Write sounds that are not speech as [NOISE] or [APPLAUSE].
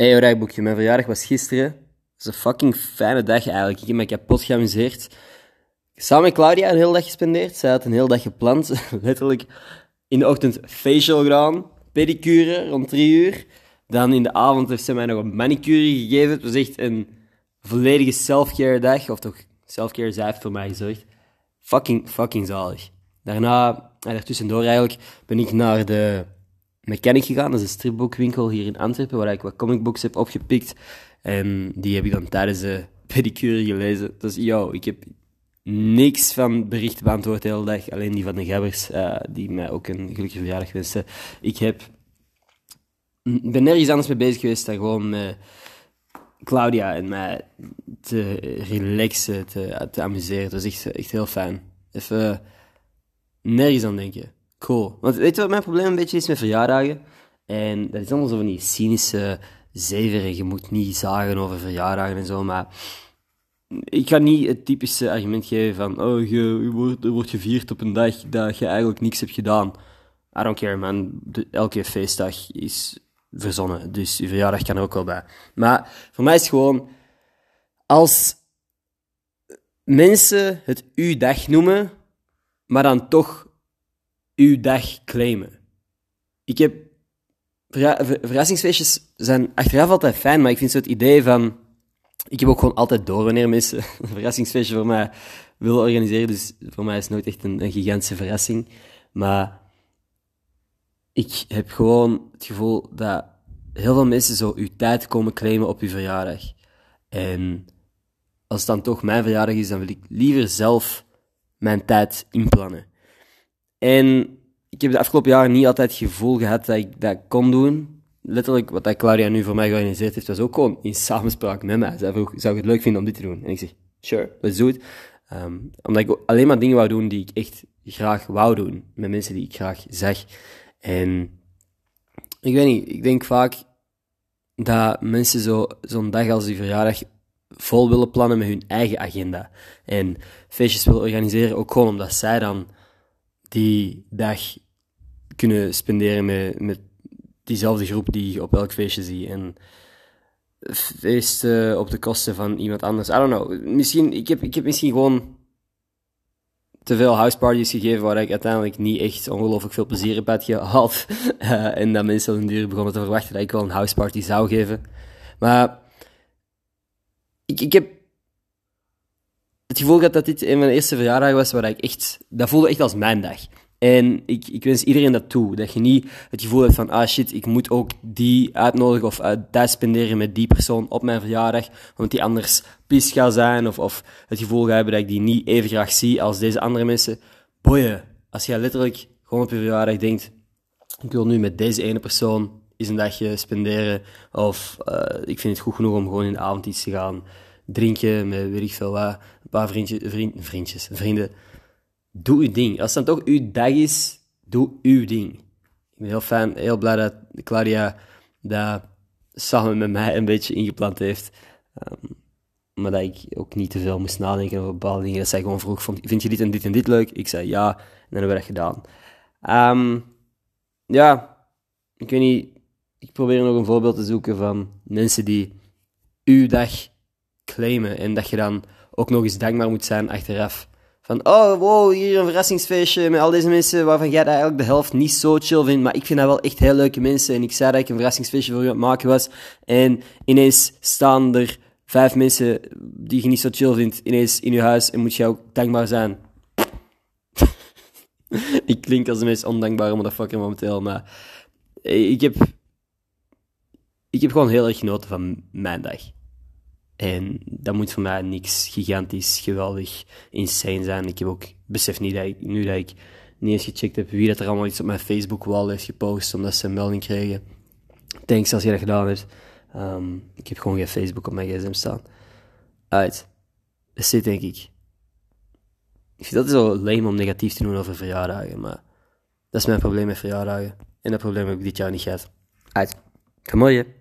Hey, Rijboekje, mijn verjaardag was gisteren. Het is een fucking fijne dag eigenlijk. Ik heb me kapot geamuseerd. Samen met Claudia een hele dag gespendeerd. Zij had een hele dag gepland. [LAUGHS] Letterlijk in de ochtend facial gedaan, pedicure rond drie uur. Dan in de avond heeft ze mij nog een manicure gegeven. Het was echt een volledige self-care dag. Of toch, self-care, zij heeft voor mij gezorgd. Fucking, fucking zalig. Daarna, en daartussendoor eigenlijk, ben ik naar de Mechanic gegaan. Dat is een stripboekwinkel hier in Antwerpen, waar ik wat comicbooks heb opgepikt. En die heb ik dan tijdens de [LAUGHS] pedicure gelezen. Dus yo, ik heb niks van berichten beantwoord de hele dag. Alleen die van de gabbers, uh, die mij ook een gelukkige verjaardag wensen. Ik heb... ben nergens anders mee bezig geweest dan gewoon met Claudia en mij te relaxen, te, amuseren. Dat is echt, echt heel fijn. Even nergens aan denken. Cool. Want weet je wat mijn probleem een beetje is met verjaardagen? En dat is allemaal zo van die cynische zever. Je moet niet zagen over verjaardagen en zo, maar ik ga niet het typische argument geven van oh, je, wordt, wordt gevierd op een dag dat je eigenlijk niks hebt gedaan. I don't care, man. elke feestdag is verzonnen, dus je verjaardag kan er ook wel bij. Maar voor mij is het gewoon, als mensen het uw dag noemen, maar dan toch uw dag claimen. Ik heb... verrassingsfeestjes zijn achteraf altijd fijn, maar ik vind zo het idee van... Ik heb ook gewoon altijd door wanneer mensen [LAUGHS] een verrassingsfeestje voor mij willen organiseren. Dus voor mij is het nooit echt een, gigantische verrassing. Maar ik heb gewoon het gevoel dat heel veel mensen zo uw tijd komen claimen op uw verjaardag. En als het dan toch mijn verjaardag is, dan wil ik liever zelf mijn tijd inplannen. En ik heb de afgelopen jaren niet altijd het gevoel gehad dat ik dat kon doen. Letterlijk, wat Claudia nu voor mij georganiseerd heeft, was ook gewoon in samenspraak met mij. Zij vroeg, zou ik het leuk vinden om dit te doen? En ik zeg, sure, let's do it. Omdat ik alleen maar dingen wou doen die ik echt graag wou doen. Met mensen die ik graag zag. En ik weet niet, ik denk vaak dat mensen zo, zo'n dag als die verjaardag vol willen plannen met hun eigen agenda. En feestjes willen organiseren ook gewoon omdat zij dan die dag kunnen spenderen met, met diezelfde groep die je op elk feestje ziet. En feesten op de kosten van iemand anders. I don't know. Misschien, ik, heb, ik heb misschien gewoon te veel houseparties gegeven waar ik uiteindelijk niet echt ongelooflijk veel plezier heb had gehad. Uh, [LAUGHS] en dat mensen een duur begonnen te verwachten dat ik wel een houseparty zou geven. Maar ik, ik heb het gevoel gehad dat dit een van de eerste verjaardagen was waar ik echt... Dat voelde echt als mijn dag. En ik, ik wens iedereen dat toe. Dat je niet het gevoel hebt van, ah shit, ik moet ook die uitnodigen of uh, tijd spenderen met die persoon op mijn verjaardag, omdat die anders pis gaat zijn, of, of het gevoel gaat hebben dat ik die niet even graag zie als deze andere mensen. Boeien, als jij letterlijk gewoon op je verjaardag denkt, ik wil nu met deze ene persoon eens een dagje spenderen, of uh, ik vind het goed genoeg om gewoon in de avond iets te gaan drinken met weet ik veel wat, paar vriendjes, vriend, vriendjes, vrienden doe uw ding. Als dan toch uw dag is, doe uw ding. Ik ben heel fijn, heel blij dat Claudia dat samen met mij een beetje ingepland heeft. Um, maar dat ik ook niet te veel moest nadenken over bepaalde dingen. Dat zij gewoon vroeg, vind je dit en dit en dit leuk? Ik zei ja, en dan hebben we dat gedaan. Um, ja, ik weet niet, ik probeer nog een voorbeeld te zoeken van mensen die uw dag claimen en dat je dan ook nog eens dankbaar moet zijn achteraf. Van, oh, wow, hier een verrassingsfeestje met al deze mensen waarvan jij eigenlijk de helft niet zo chill vindt. Maar ik vind dat wel echt heel leuke mensen. En ik zei dat ik een verrassingsfeestje voor je aan maken was. En ineens staan er vijf mensen die je niet zo chill vindt, ineens in je huis. En moet je ook dankbaar zijn. [LAUGHS] ik klink als de meest ondankbare motherfucker momenteel, maar ik heb, ik heb gewoon heel erg genoten van mijn dag. En dat moet voor mij niks gigantisch, geweldig, insane zijn. Ik heb ook besef niet dat ik, nu dat ik niet eens gecheckt heb wie dat er allemaal iets op mijn Facebook-wall heeft gepost, omdat ze een melding kregen. Thanks als je dat gedaan hebt. Um, ik heb gewoon geen Facebook op mijn gsm staan. Uit. Dat zit denk ik. Ik vind dat zo lame om negatief te doen over verjaardagen, maar dat is mijn probleem met verjaardagen. En dat probleem heb ik dit jaar niet gehad. Uit. Kom je.